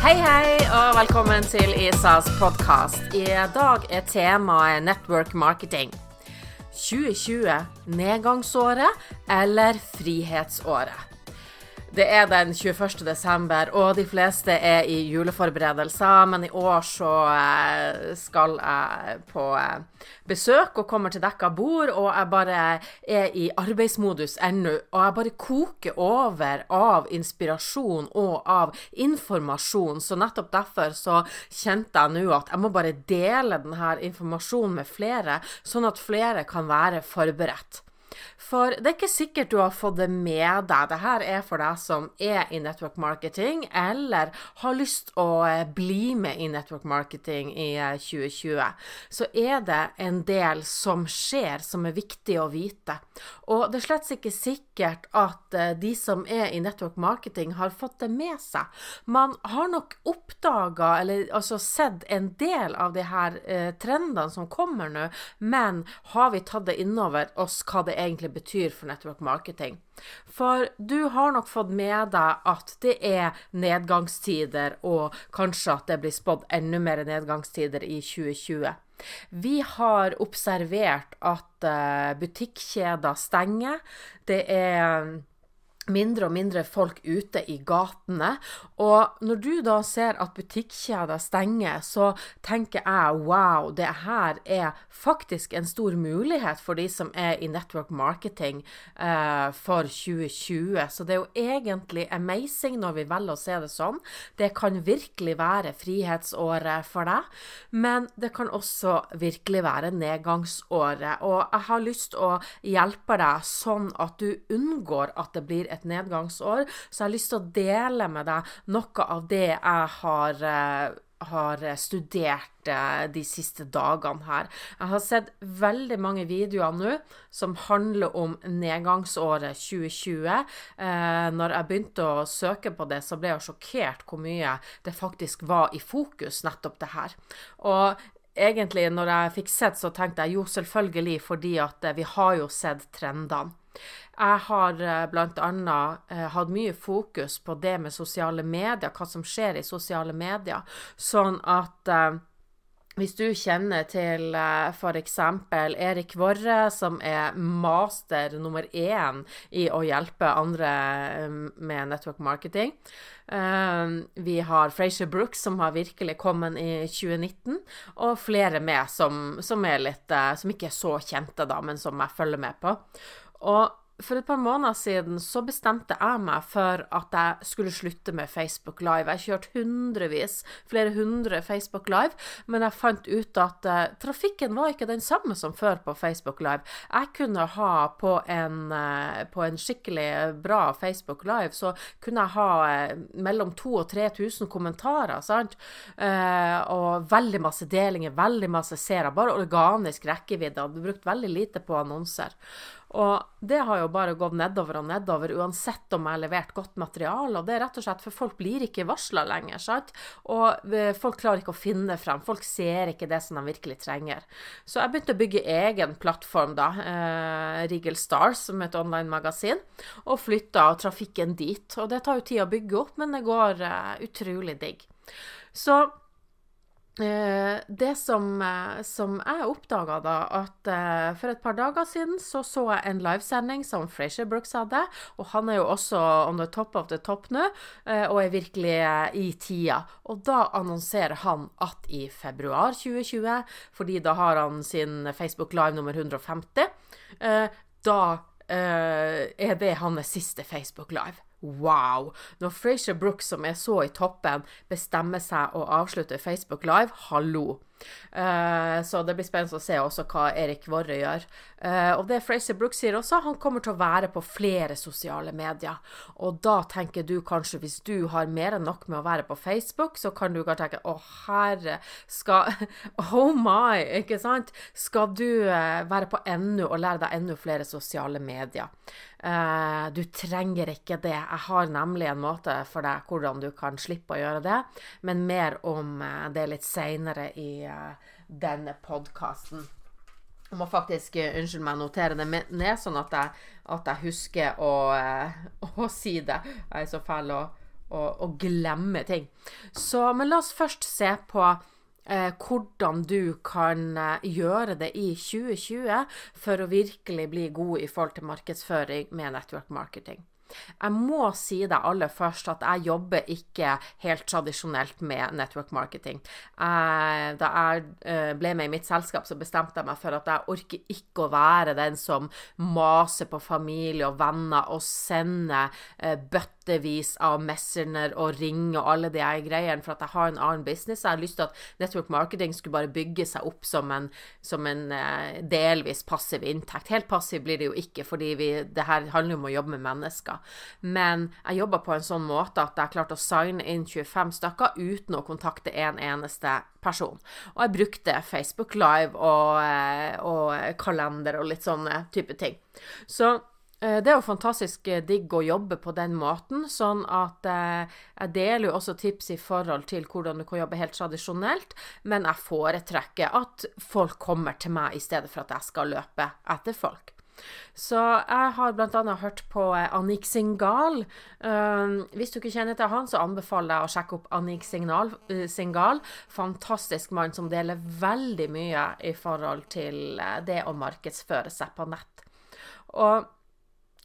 Hei, hei, og velkommen til ISAs podkast. I dag er temaet network marketing. 2020 nedgangsåret eller frihetsåret? Det er den 21. desember, og de fleste er i juleforberedelser. Men i år så eh, skal jeg på eh, besøk og kommer til dekka bord, og jeg bare er i arbeidsmodus ennå. Og jeg bare koker over av inspirasjon og av informasjon. Så nettopp derfor så kjente jeg nå at jeg må bare dele denne informasjonen med flere, sånn at flere kan være forberedt. For det er ikke sikkert du har fått det med deg. Dette er for deg som er i network marketing, eller har lyst å eh, bli med i network marketing i 2020. Eh, Så er det en del som skjer som er viktig å vite. Og det er slett ikke sikkert at eh, de som er i network marketing, har fått det med seg. Man har nok oppdaga, eller altså sett en del av de her eh, trendene som kommer nå, men har vi tatt det innover oss hva det egentlig betyr for network marketing. For du har nok fått med deg at det er nedgangstider, og kanskje at det blir spådd enda mer nedgangstider i 2020. Vi har observert at eh, butikkjeder stenger. Det er mindre og mindre folk ute i gatene. Og når du da ser at butikkjeder stenger, så tenker jeg wow, det her er faktisk en stor mulighet for de som er i network marketing eh, for 2020. Så det er jo egentlig amazing når vi velger å se det sånn. Det kan virkelig være frihetsåret for deg, men det kan også virkelig være nedgangsåret. Og jeg har lyst til å hjelpe deg sånn at du unngår at det blir et et nedgangsår, så jeg har lyst til å dele med deg noe av det jeg har eh, har studert eh, de siste dagene her. Jeg har sett veldig mange videoer nå som handler om nedgangsåret 2020. Eh, når jeg begynte å søke på det, så ble jeg sjokkert hvor mye det faktisk var i fokus, nettopp det her. Og egentlig, når jeg fikk sett, så tenkte jeg jo selvfølgelig, fordi at vi har jo sett trendene. Jeg har eh, bl.a. Eh, hatt mye fokus på det med sosiale medier, hva som skjer i sosiale medier, sånn at eh, hvis du kjenner til f.eks. Erik Vorre, som er master nummer én i å hjelpe andre med network marketing. Vi har Frazier Brooks, som har virkelig kommet i 2019. Og flere med som, som, er litt, som ikke er så kjente, da, men som jeg følger med på. Og for et par måneder siden så bestemte jeg meg for at jeg skulle slutte med Facebook Live. Jeg kjørte hundrevis, flere hundre Facebook Live, men jeg fant ut at uh, trafikken var ikke den samme som før på Facebook Live. Jeg kunne ha på en, uh, på en skikkelig bra Facebook Live, så kunne jeg ha uh, mellom 2000 og 3000 kommentarer, sant? og veldig masse delinger, veldig masse seere. Bare organisk rekkevidde. Hadde brukt veldig lite på annonser. Og det har jo bare gått nedover og nedover, uansett om jeg har levert godt materiale. Og det er rett og slett for folk blir ikke varsla lenger, sant. Og eh, folk klarer ikke å finne frem. Folk ser ikke det som de virkelig trenger. Så jeg begynte å bygge egen plattform, da, eh, Regal Stars, som er et online-magasin, og flytta trafikken dit. Og det tar jo tid å bygge opp, men det går eh, utrolig digg. Så det som, eh, som jeg oppdaga da, at uh, for et par dager siden så så jeg en livesending som Frazier Brooks hadde. Og han er jo også on the top of the top nå, og er virkelig i tida. Og da annonserer han at i februar 2020, fordi da har han sin Facebook Live nummer 150, da er det hans siste Facebook Live. Wow! Når Frazier Brooks, som er så i toppen, bestemmer seg å avslutte Facebook Live, hallo! Uh, så det blir spennende å se også hva Erik Vorre gjør. Uh, og det Fraser Brooks sier også, han kommer til å være på flere sosiale medier. Og da tenker du kanskje, hvis du har mer enn nok med å være på Facebook, så kan du kanskje tenke å herre, skal Oh my! Ikke sant? Skal du uh, være på enda og lære deg enda flere sosiale medier? Du trenger ikke det. Jeg har nemlig en måte for deg hvordan du kan slippe å gjøre det, men mer om det litt seinere i denne podkasten. Jeg må faktisk unnskyld meg, notere det ned, sånn at jeg, at jeg husker å, å, si det. Jeg er så fæl å, å, å glemme ting. Så, men la oss først se på eh, hvordan du kan eh, gjøre det i 2020 for å virkelig bli god i forhold til markedsføring med network marketing. Jeg må si det aller først at jeg jobber ikke helt tradisjonelt med network marketing. Da jeg eh, ble med i mitt selskap, så bestemte jeg meg for at jeg orker ikke å være den som maser på familie og venner og sender uh, bøttevis av Messenger og Ring og alle de greiene, for at jeg har en annen business. Jeg har lyst til at network marketing skulle bare bygge seg opp som en, som en uh, delvis passiv inntekt. Helt passiv blir det jo ikke, fordi vi, det her handler om å jobbe med mennesker. Men jeg jobba på en sånn måte at jeg klarte å signe inn 25 stykker uten å kontakte en eneste person. Og jeg brukte Facebook Live og, eh, og kalender og litt sånne type ting. Så eh, det er jo fantastisk digg å jobbe på den måten, sånn at eh, jeg deler jo også tips i forhold til hvordan du kan jobbe helt tradisjonelt, men jeg foretrekker at folk kommer til meg i stedet for at jeg skal løpe etter folk. Så jeg har bl.a. hørt på eh, Anik Singal. Um, hvis du ikke kjenner til han, så anbefaler jeg å sjekke opp uh, Singal. Fantastisk mann som deler veldig mye i forhold til uh, det å markedsføre seg på nett. Og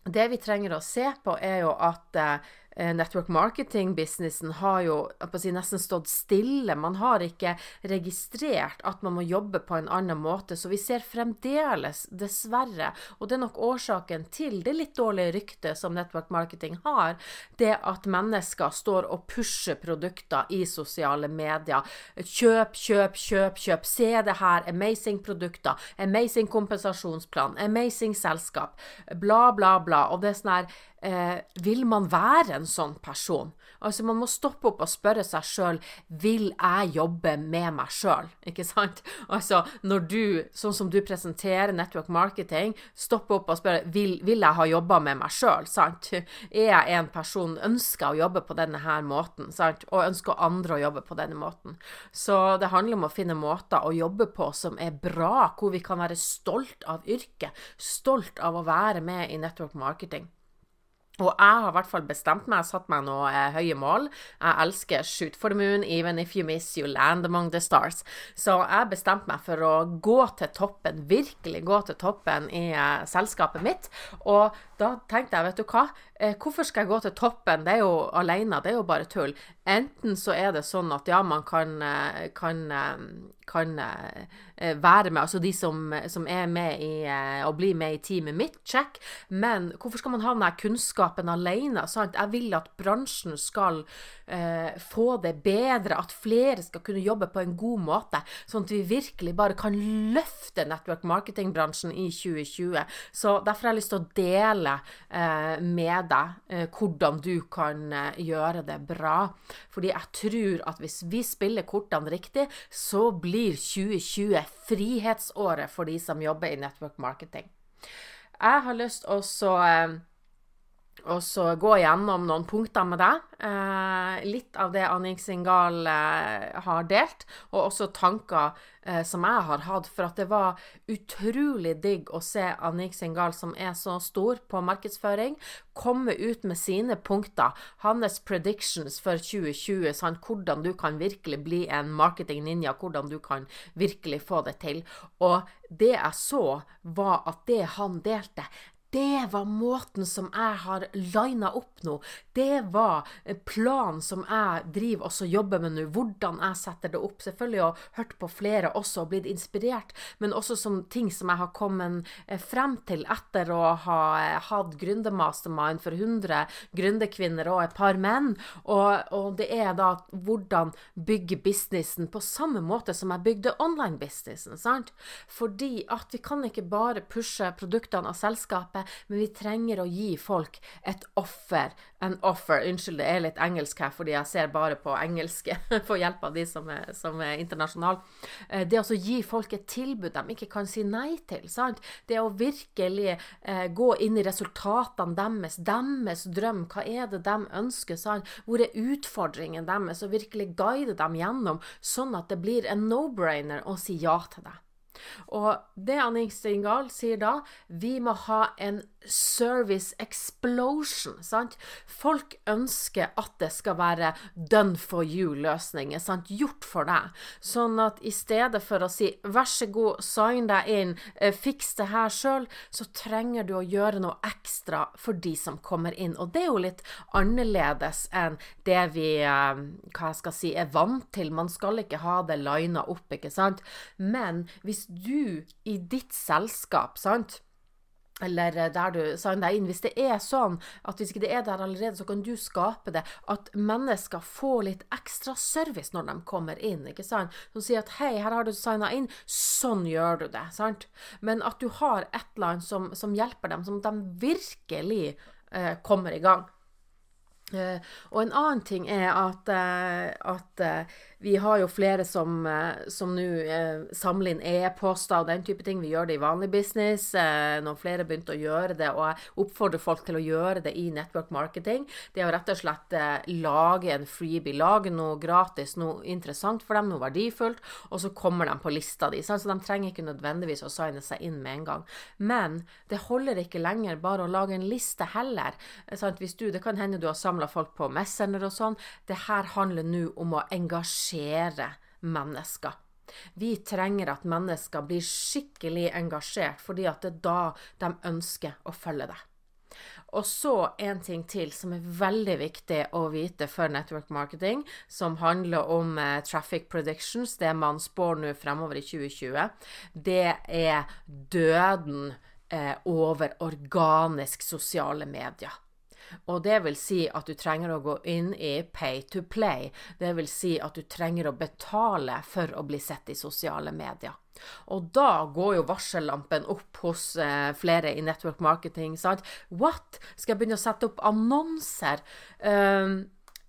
det vi trenger å se på, er jo at Eh, network marketing-businessen har jo si, nesten stått stille. Man har ikke registrert at man må jobbe på en annen måte. Så vi ser fremdeles, dessverre, og det er nok årsaken til det litt dårlige ryktet som network marketing har, det at mennesker står og pusher produkter i sosiale medier. Kjøp, kjøp, kjøp, kjøp. Se det her. Amazing produkter. Amazing kompensasjonsplan. Amazing selskap. Bla, bla, bla. Og det er sånn her eh, vil man være en sånn person? Altså, man må stoppe opp og spørre seg sjøl vil jeg jobbe med meg sjøl, ikke sant? Altså, når du, sånn som du presenterer network marketing, stoppe opp og spørre vil, vil jeg ha jobba med meg sjøl? Er jeg en person ønsker å jobbe på denne her måten, sant? Og ønsker andre å jobbe på denne måten. Så det handler om å finne måter å jobbe på som er bra, hvor vi kan være stolt av yrket, stolt av å være med i network marketing. Og jeg har i hvert fall bestemt meg, satt meg noen eh, høye mål. Jeg elsker shoot for the moon, even if you miss, you land among the stars. Så jeg bestemte meg for å gå til toppen, virkelig gå til toppen i eh, selskapet mitt. Og da tenkte jeg, vet du hva, hvorfor skal jeg gå til toppen? Det er jo alene, det er jo bare tull. Enten så er det sånn at ja, man kan, eh, kan, eh, kan eh, være med, altså de som, som er med i og blir med i teamet mitt, check. Men hvorfor skal man ha den kunnskapen alene? Sant? Jeg vil at bransjen skal eh, få det bedre, at flere skal kunne jobbe på en god måte, sånn at vi virkelig bare kan løfte network marketing-bransjen i 2020. Så derfor har jeg lyst til å dele eh, med deg eh, hvordan du kan eh, gjøre det bra. Fordi jeg tror at hvis vi spiller kortene riktig, så blir 2020 frihetsåret for de som jobber i network marketing. Jeg har lyst til å eh, og så gå gjennom noen punkter med deg. Eh, litt av det Annik Singal eh, har delt, og også tanker eh, som jeg har hatt. For at det var utrolig digg å se Annik Singal, som er så stor på markedsføring, komme ut med sine punkter. Hans predictions for 2020, Sant? hvordan du kan virkelig bli en marketing ninja, hvordan du kan virkelig få det til. Og det jeg så, var at det han delte, det var måten som jeg har lina opp nå. Det var planen som jeg driver også jobber med nå. Hvordan jeg setter det opp. Selvfølgelig har jeg hørt på flere også og blitt inspirert, men også som ting som jeg har kommet eh, frem til etter å ha eh, hatt gründermastermind for 100 gründerkvinner og et par menn. Og, og, det er da hvordan bygge businessen på samme måte som jeg bygde online-businessen. sant? Fordi at vi kan ikke bare pushe produktene av selskapet men vi trenger å gi folk et offer. En offer. Unnskyld, det er litt engelsk her, fordi jeg ser bare på engelske for hjelp av de som er, som er internasjonale. Eh, det å gi folk et tilbud de ikke kan si nei til. sant? Det å virkelig eh, gå inn i resultatene deres, deres drøm. Hva er det de ønsker? sant? Hvor er utfordringen deres? Og virkelig guide dem gjennom, sånn at det blir en no-brainer å si ja til det. Og det Annik Stingal sier da, vi må ha en service explosion. sant? Folk ønsker at det skal være done for you-løsninger, gjort for deg. Sånn at i stedet for å si vær så god, sign deg inn, eh, fiks det her sjøl, så trenger du å gjøre noe ekstra for de som kommer inn. Og det er jo litt annerledes enn det vi eh, hva jeg skal si, er vant til. Man skal ikke ha det lina opp, ikke sant. Men hvis du i ditt selskap, sant eller eh, der du signer deg inn. Hvis det er sånn at hvis ikke det er der allerede, så kan du skape det. At mennesker får litt ekstra service når de kommer inn. ikke sant? Som sier at 'hei, her har du signa inn', sånn gjør du det. sant? Men at du har et eller annet som, som hjelper dem, som de virkelig eh, kommer i gang. Eh, og en annen ting er at, eh, at eh, vi har jo flere som, som nå samler inn e-poster og den type ting. Vi gjør det i vanlig business. Når flere har begynt å gjøre det, og jeg oppfordrer folk til å gjøre det i network marketing, det er å rett og slett lage en freebie, lage noe gratis, noe interessant for dem, noe verdifullt, og så kommer de på lista di. Så de trenger ikke nødvendigvis å signe seg inn med en gang. Men det holder ikke lenger bare å lage en liste heller. Hvis du, det kan hende du har samla folk på Messenger og sånn. Det her handler nå om å engasjere mennesker. Vi trenger at mennesker blir skikkelig engasjert, fordi at det er da de ønsker å følge deg. Og så en ting til som er veldig viktig å vite for network marketing, som handler om eh, traffic predictions, det man spår nå fremover i 2020. Det er døden eh, over organisk sosiale medier. Og det vil si at du trenger å gå inn i pay to play. Det vil si at du trenger å betale for å bli sett i sosiale medier. Og da går jo varsellampen opp hos eh, flere i network marketing. Sant? What? Skal jeg begynne å sette opp annonser? Um,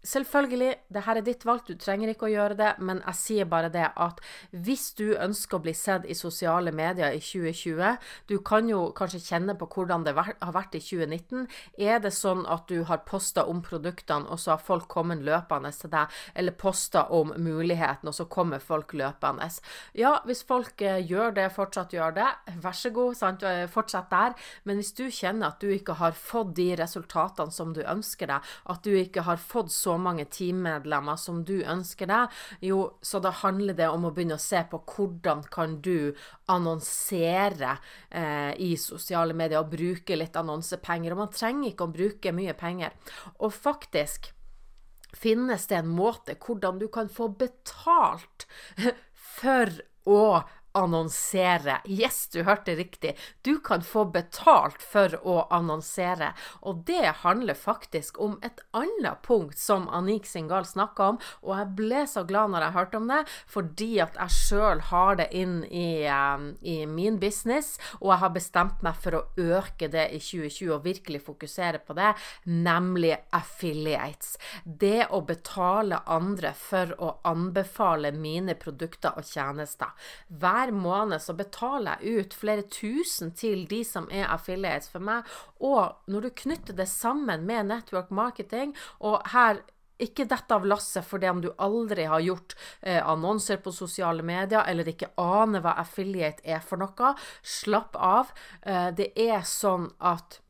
Selvfølgelig, det her er ditt valg, du trenger ikke å gjøre det, men jeg sier bare det at hvis du ønsker å bli sett i sosiale medier i 2020, du kan jo kanskje kjenne på hvordan det har vært i 2019. Er det sånn at du har posta om produktene, og så har folk kommet løpende til deg, eller posta om muligheten, og så kommer folk løpende? Ja, hvis folk eh, gjør det, fortsatt gjør det, vær så god, sant? Eh, fortsett der. Men hvis du kjenner at du ikke har fått de resultatene som du ønsker deg, at du ikke har fått så mange teammedlemmer som du ønsker deg, jo, så da handler det om å begynne å se på hvordan kan du annonsere eh, i sosiale medier og bruke litt annonsepenger. Og man trenger ikke å bruke mye penger. Og faktisk finnes det en måte hvordan du kan få betalt for å annonsere. Yes, du hørte riktig. Du kan få betalt for å annonsere. Og det handler faktisk om et annet punkt som Anik Singal snakka om, og jeg ble så glad når jeg hørte om det, fordi at jeg sjøl har det inn i, um, i, min business, og jeg har bestemt meg for å øke det i 2020 og virkelig fokusere på det, nemlig affiliates. Det å betale andre for å anbefale mine produkter og tjenester. Hver hver måned så betaler jeg ut flere tusen til de som er affiliates for meg. Og når du knytter det sammen med network marketing, og her ikke dette av lasset fordi om du aldri har gjort eh, annonser på sosiale medier eller ikke aner hva affiliate er for noe. Slapp av. Eh, det er sånn at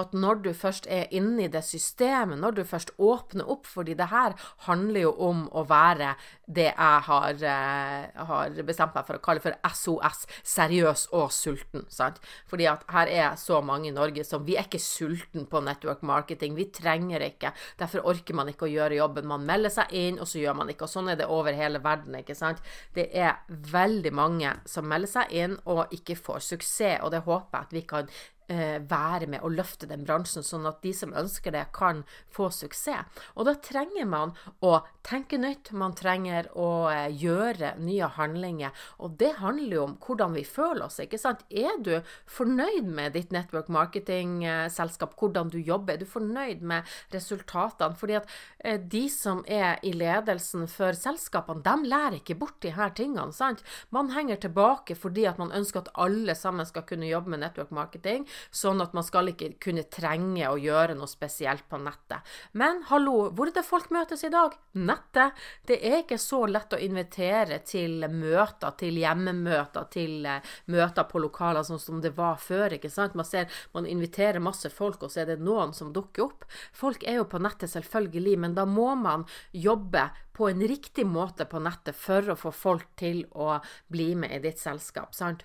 at når du først er inne i det systemet, når du først åpner opp fordi det her handler jo om å være det jeg har, eh, har bestemt meg for å kalle for SOS, seriøs og sulten. sant? Fordi at her er så mange i Norge som Vi er ikke sulten på network marketing. Vi trenger ikke. Derfor orker man ikke å gjøre jobben. Man melder seg inn, og så gjør man ikke. Og sånn er det over hele verden, ikke sant? Det er veldig mange som melder seg inn og ikke får suksess, og det håper jeg at vi kan være med og løfte den bransjen, sånn at de som ønsker det, kan få suksess. Og da trenger man å tenke nytt, man trenger å eh, gjøre nye handlinger. Og det handler jo om hvordan vi føler oss, ikke sant. Er du fornøyd med ditt network marketing-selskap, hvordan du jobber? Er du fornøyd med resultatene? Fordi at eh, de som er i ledelsen for selskapene, de lærer ikke bort de her tingene, sant. Man henger tilbake fordi at man ønsker at alle sammen skal kunne jobbe med network marketing sånn at man skal ikke kunne trenge å gjøre noe spesielt på nettet. Men hallo, hvor er det folk møtes i dag? Nettet. Det er ikke så lett å invitere til møter, til hjemmemøter, til uh, møter på lokaler sånn som det var før. ikke sant? Man ser man inviterer masse folk, og så er det noen som dukker opp. Folk er jo på nettet, selvfølgelig, men da må man jobbe på en riktig måte på nettet for å få folk til å bli med i ditt selskap. sant?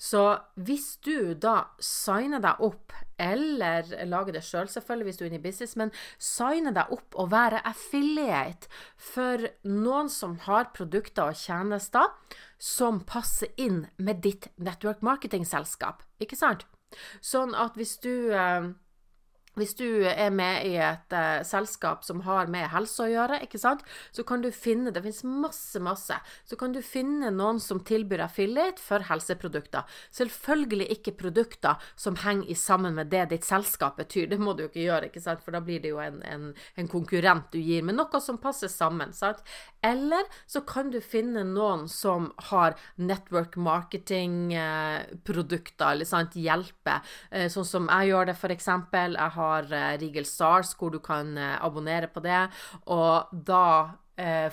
Så hvis du da signer deg opp, eller lager det sjøl, selv, selvfølgelig hvis du er inne i business, men signer deg opp og være affiliate for noen som har produkter og tjenester som passer inn med ditt network marketing-selskap, ikke sant? Sånn at hvis du eh, hvis du er med i et uh, selskap som har med helse å gjøre, ikke sant, så kan du finne Det finnes masse, masse. Så kan du finne noen som tilbyr affiliate for helseprodukter. Selvfølgelig ikke produkter som henger sammen med det ditt selskap betyr. Det må du jo ikke gjøre, ikke sant, for da blir det jo en, en, en konkurrent du gir, men noe som passer sammen. sant? Eller så kan du finne noen som har network marketing-produkter, eh, eller sant, hjelpe, eh, sånn som jeg gjør det, for eksempel. Jeg har har eh, Regal Stars, hvor du kan eh, abonnere på det. Og da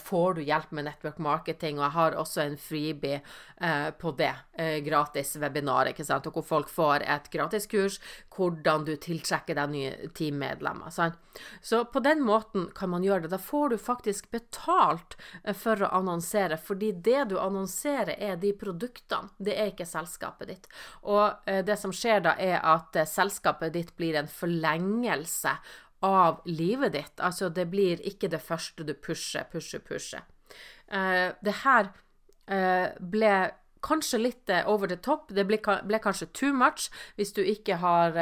får du hjelp med network marketing, og jeg har også en freebie eh, på det. Eh, gratis webinar, ikke sant, og hvor folk får et gratiskurs hvordan du tiltrekker deg nye teammedlemmer. Sant? Så på den måten kan man gjøre det. Da får du faktisk betalt eh, for å annonsere, fordi det du annonserer, er de produktene, det er ikke selskapet ditt. Og eh, det som skjer da, er at eh, selskapet ditt blir en forlengelse av livet ditt. Altså, det blir ikke det første du pusher, pusher, pusher. Uh, det her uh, ble kanskje litt uh, over the top. Det ble, ble, kanskje too much hvis du ikke har,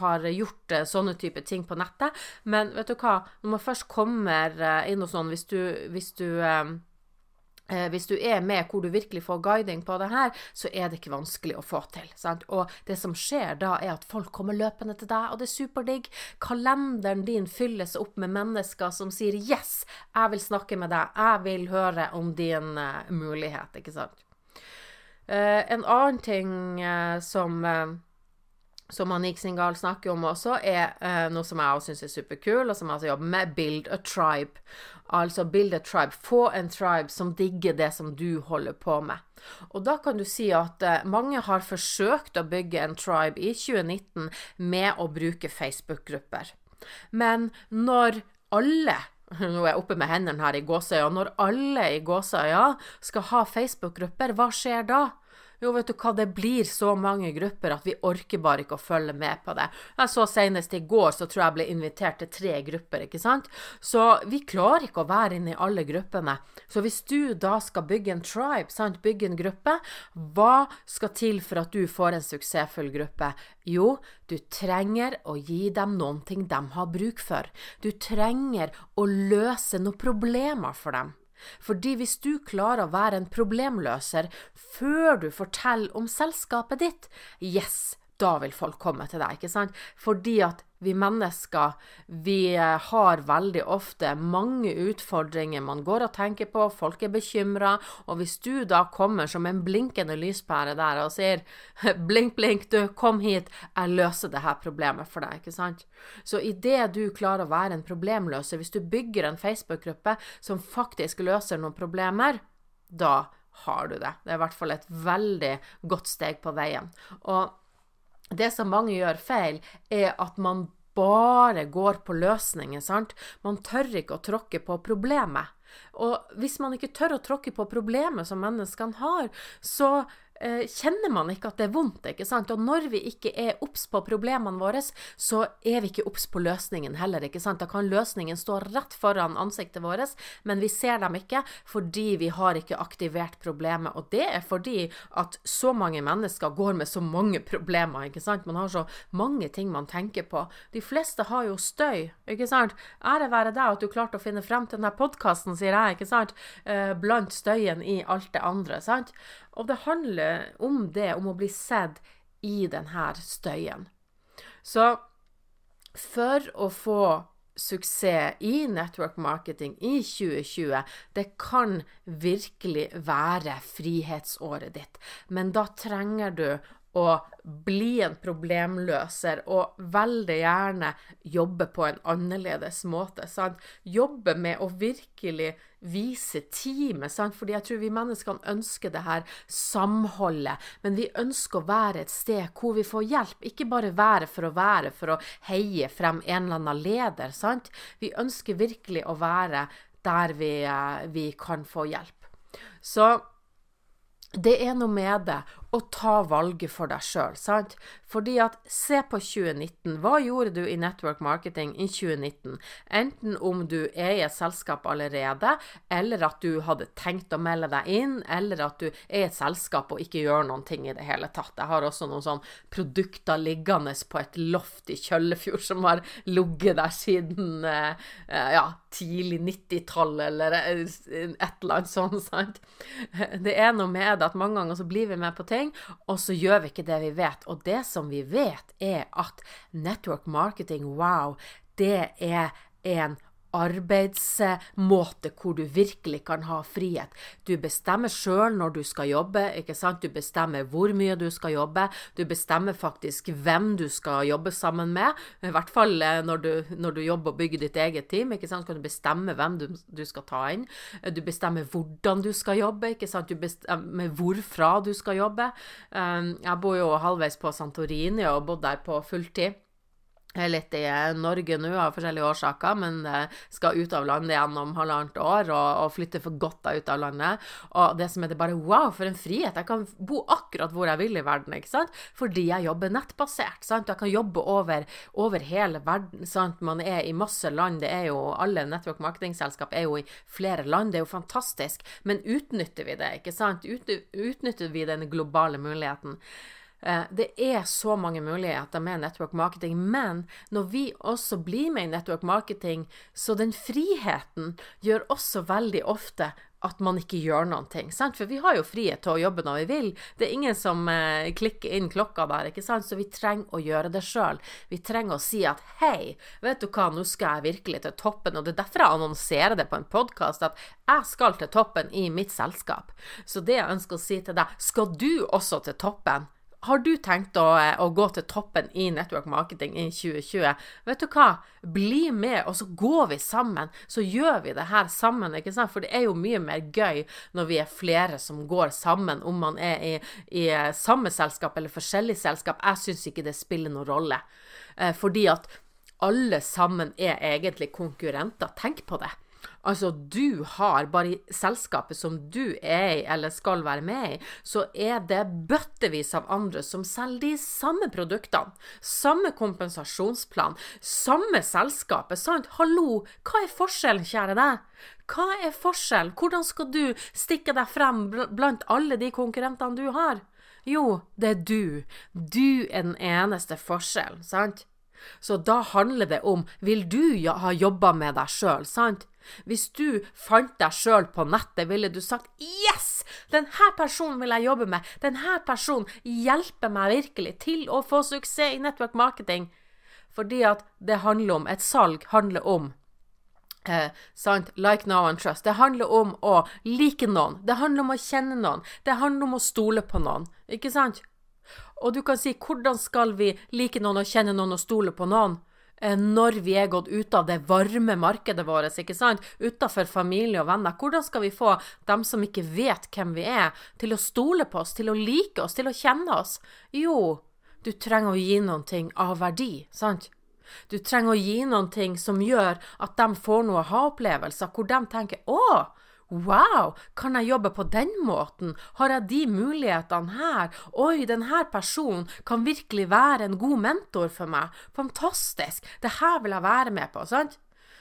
har gjort sånne type ting på nettet. Men vet du hva, når man først kommer inn hos noen, hvis du, hvis du Eh, hvis du er med hvor du virkelig får guiding på det her, så er det ikke vanskelig å få til. Sant? Og det som skjer da, er at folk kommer løpende til deg, og det er superdigg. Kalenderen din fylles opp med mennesker som sier 'yes, jeg vil snakke med deg', jeg vil høre om din uh, mulighet', ikke sant. Uh, en annen ting uh, som som Anik Singal snakker om også, er uh, noe som jeg også syns er superkul, og som jeg altså jobber med, Build a Tribe. Altså build a tribe. Få en tribe som digger det som du holder på med. Og da kan du si at uh, mange har forsøkt å bygge en tribe i 2019 med å bruke Facebook-grupper. Men når alle nå er jeg oppe med hendene her i gåseøya. Når alle i gåseøya skal ha Facebook-grupper, hva skjer da? Jo, vet du hva, det blir så mange grupper at vi orker bare ikke å følge med på det. Jeg så senest i går, så tror jeg jeg ble invitert til tre grupper, ikke sant. Så vi klarer ikke å være inne i alle gruppene. Så hvis du da skal bygge en tribe, sant, bygge en gruppe, hva skal til for at du får en suksessfull gruppe? Jo, du trenger å gi dem noen ting de har bruk for. Du trenger å løse noen problemer for dem. Fordi hvis du klarer å være en problemløser før du forteller om selskapet ditt, yes, da vil folk komme til deg, ikke sant? Fordi at vi mennesker, vi eh, har veldig ofte mange utfordringer man går og tenker på, folk er bekymra, og hvis du da kommer som en blinkende lyspære der og sier blink, blink, du, kom hit, jeg løser det her problemet for deg, ikke sant? Så idet du klarer å være en problemløser, hvis du bygger en Facebook-gruppe som faktisk løser noen problemer, da har du det. Det er i hvert fall et veldig godt steg på veien. Og det som mange gjør feil, er at man bare går på løsninger, sant. Man tør ikke å tråkke på problemet. Og hvis man ikke tør å tråkke på problemet som menneskene har, så kjenner man ikke at det er vondt. ikke sant? Og når vi ikke er obs på problemene våre, så er vi ikke obs på løsningen heller. ikke sant? Da kan løsningen stå rett foran ansiktet vårt, men vi ser dem ikke fordi vi har ikke aktivert problemet. Og det er fordi at så mange mennesker går med så mange problemer. ikke sant? Man har så mange ting man tenker på. De fleste har jo støy, ikke sant? Ære være deg at du klarte å finne frem til denne podkasten, sier jeg, ikke sant? Eh, blant støyen i alt det andre. sant? Og det handler om det, om å bli sett i denne støyen. Så for å få suksess i network marketing i 2020, det kan virkelig være frihetsåret ditt. Men da trenger du å bli en problemløser og veldig gjerne jobbe på en annerledes måte. Sant? Jobbe med å virkelig vise teamet, sant? fordi jeg tror vi menneskene ønsker det her samholdet. Men vi ønsker å være et sted hvor vi får hjelp, ikke bare være for å være for å heie frem en eller annen leder. Sant? Vi ønsker virkelig å være der vi, eh, vi kan få hjelp. Så det er noe med det å ta valget for deg sjøl, sant? Fordi at se på 2019. Hva gjorde du i network marketing i 2019? Enten om du er i et selskap allerede, eller at du hadde tenkt å melde deg inn, eller at du er i et selskap og ikke gjør noen ting i det hele tatt. Jeg har også noen sånn produkter liggende på et loft i Kjøllefjord som har ligget der siden eh, ja, tidlig 90-tall, eller et eller annet sånt, sant? Det er noe med at mange ganger så blir vi med på ting og så gjør vi ikke det vi vet. Og det som vi vet, er at network marketing, wow, det er en arbeidsmåte hvor du virkelig kan ha frihet. Du bestemmer sjøl når du skal jobbe, ikke sant? du bestemmer hvor mye du skal jobbe. Du bestemmer faktisk hvem du skal jobbe sammen med. I hvert fall eh, når du, når du jobber og bygger ditt eget team, ikke sant? så kan du bestemme hvem du, du, skal ta inn. Du bestemmer hvordan du skal jobbe, ikke sant? du bestemmer hvorfra du skal jobbe. Um, jeg bor jo halvveis på Santorini og har bodd der på fulltid. Er litt i eh, Norge nå av forskjellige årsaker, men eh, skal ut av landet gjennom halvannet år og, og flytte for godt ut av landet. Og det som er det bare wow, for en frihet! Jeg kan bo akkurat hvor jeg vil i verden, ikke sant? Fordi jeg jobber nettbasert. sant? Jeg kan jobbe over, over hele verden. sant? Man er i masse land. Det er jo Alle network marketing-selskap er jo i flere land. Det er jo fantastisk. Men utnytter vi det, ikke sant? Utnytter vi den globale muligheten? Eh, det er så mange muligheter med network marketing, men når vi også blir med i network marketing, så den friheten gjør også veldig ofte at man ikke gjør noen ting. Sant? For vi har jo frihet til å jobbe når vi vil. Det er ingen som eh, klikker inn klokka der, ikke sant? så vi trenger å gjøre det sjøl. Vi trenger å si at hei, vet du hva, nå skal jeg virkelig til toppen. Og det er derfor jeg annonserer det på en podkast, at jeg skal til toppen i mitt selskap. Så det jeg ønsker å si til deg, skal du også til toppen? Har du tenkt å, eh, å, gå til toppen i network marketing i 2020? Vet du hva? Bli med, og så går vi sammen. Så gjør vi det her sammen, ikke sant? For det er jo mye mer gøy når vi er flere som går sammen, om man er i, i eh, samme selskap eller forskjellig selskap. Jeg syns ikke det spiller noen rolle. Eh, fordi at alle sammen er egentlig konkurrenter. Tenk på det. Altså, du har, bare i selskapet som du er i eller skal være med i, så er det bøttevis av andre som selger de samme produktene. Samme kompensasjonsplan, samme selskapet, sant? Hallo, hva er forskjellen, kjære deg? Hva er forskjellen? Hvordan skal du stikke deg frem blant alle de konkurrentene du har? Jo, det er du. Du er den eneste forskjellen, sant? Så da handler det om vil du ha jobba med deg sjøl, sant? Hvis du fant deg sjøl på nettet, ville du sagt yes, denne personen vil jeg jobbe med, denne personen hjelper meg virkelig til å få suksess i network marketing. Fordi at det handler om Et salg handler om eh? Like, now and trust. Det handler om å like noen. Det handler om å kjenne noen. Det handler om å stole på noen. Ikke sant? Og du kan si hvordan skal vi like noen og kjenne noen og stole på noen? Eh, når vi er gått ut av det varme markedet vårt, ikke sant, utafor familie og venner, hvordan skal vi få dem som ikke vet hvem vi er, til å stole på oss, til å like oss, til å kjenne oss? Jo, du trenger å gi noen ting av verdi, sant? Du trenger å gi noen ting som gjør at de får noe ha-opplevelser, hvor de tenker 'Å, Wow, kan jeg jobbe på den måten? Har jeg de mulighetene her? Oi, denne personen kan virkelig være en god mentor for meg. Fantastisk. Det her vil jeg være med på, sant?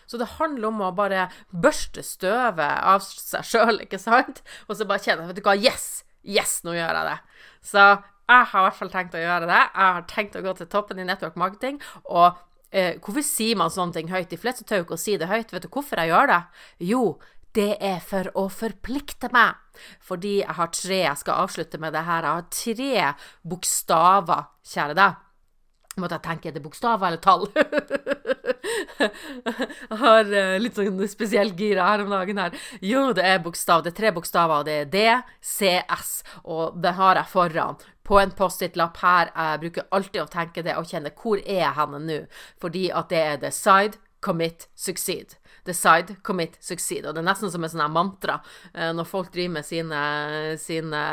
Så det handler om å bare børste støvet av seg sjøl, ikke sant? Og så bare kjenne Vet du hva, yes! Yes, nå gjør jeg det. Så jeg har i hvert fall tenkt å gjøre det. Jeg har tenkt å gå til toppen i network marketing. Og eh, hvorfor sier man sånne ting høyt? De fleste tør ikke å si det høyt. Vet du hvorfor jeg gjør det? Jo, det er for å forplikte meg. Fordi jeg har tre Jeg skal avslutte med det her. Jeg har tre bokstaver, kjære deg. Måtte jeg tenke, er det bokstaver eller tall? jeg har uh, litt sånn spesiell gira her om dagen her. Jo, det er bokstav. Det er tre bokstaver, og det er D, C, S. Og det har jeg foran. på en Post-It-lapp her. Jeg bruker alltid å tenke det og kjenne hvor er jeg henne nå? Fordi at det er decide, commit, succeed. Decide, commit, succeed. Og det er nesten som en sånn mantra eh, når folk driver med sine, sine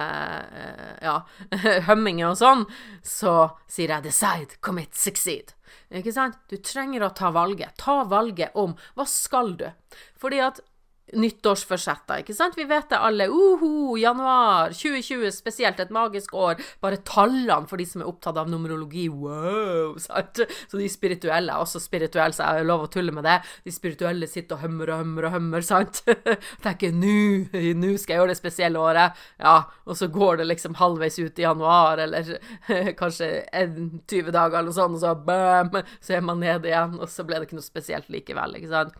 eh, ja, hømminger og sånn, så sier jeg decide, commit, succeed. Ikke sant? Du trenger å ta valget. Ta valget om hva skal du? Fordi at nyttårsforsetter, ikke sant? Vi vet det alle. Uhu, januar 2020, spesielt et magisk år. Bare tallene for de som er opptatt av numerologi. Wow! Sant? Så de spirituelle er også spirituelle, så jeg har lov å tulle med det. De spirituelle sitter og hømmer og hømmer og hømmer, sant? Tenker nå, nå skal jeg gjøre det spesielle året. Ja, og så går det liksom halvveis ut i januar, eller kanskje 20 dager eller noe sånt, og så bam, så er man nede igjen, og så ble det ikke noe spesielt likevel, ikke sant?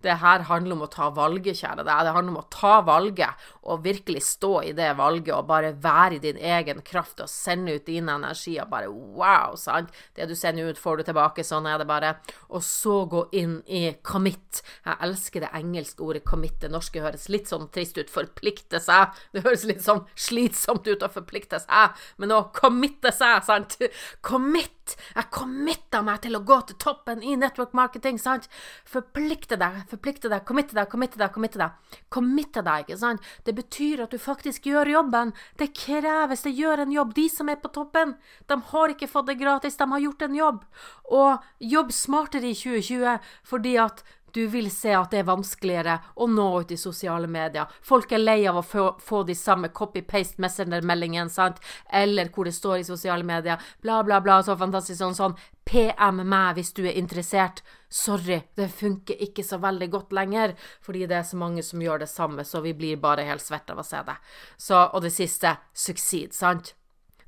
Det her handler om å ta valget, kjære deg. Det handler om å ta valget og virkelig stå i det valget og bare være i din egen kraft og sende ut dine energier. Bare wow, sant. Det du sender ut, får du tilbake. Sånn er det bare. Og så gå inn i commit. Jeg elsker det engelske ordet commit. Det norske høres litt sånn trist ut. Forplikte seg. Det høres litt sånn slitsomt ut å forplikte seg, men å committe seg, sant. Commit jeg committa meg til å gå til toppen i network marketing, sant? Forplikte deg, forplikte deg, committe deg, committe deg, committe deg. Committe deg, ikke sant? Det betyr at du faktisk gjør jobben. Det kreves, det gjør en jobb. De som er på toppen, de har ikke fått det gratis, de har gjort en jobb. Og jobb smartere i 2020 fordi at du vil se at det er vanskeligere å nå ut i sosiale medier. Folk er lei av å få, de samme copy-paste messenger-meldingene, sant, eller hvor det står i sosiale medier bla, bla, bla, så fantastisk sånn sånn. PM meg hvis du er interessert. Sorry, det funker ikke så veldig godt lenger, fordi det er så mange som gjør det samme, så vi blir bare helt svette av å se det. Så, og det siste, succeed, sant?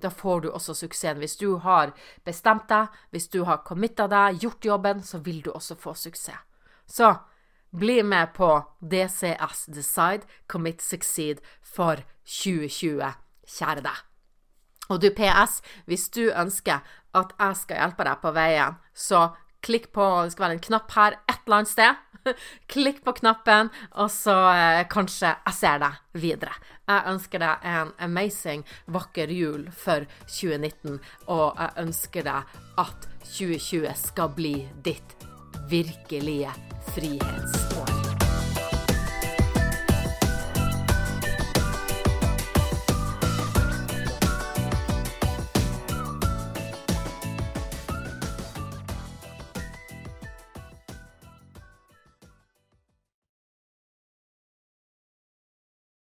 Da får du også suksessen. Hvis du har bestemt deg, hvis du har committa deg, gjort jobben, så vil du også få suksess. Så bli med på DCS Decide Commit Succeed for 2020, kjære deg. Og du, PS, hvis du ønsker at jeg skal hjelpe deg på veien, så klikk på Det skal være en knapp her et eller annet sted. Klikk på knappen, og så eh, kanskje jeg ser deg videre. Jeg ønsker deg en amazing, vakker jul for 2019, og jeg ønsker deg at 2020 skal bli ditt virkelige frihetsår.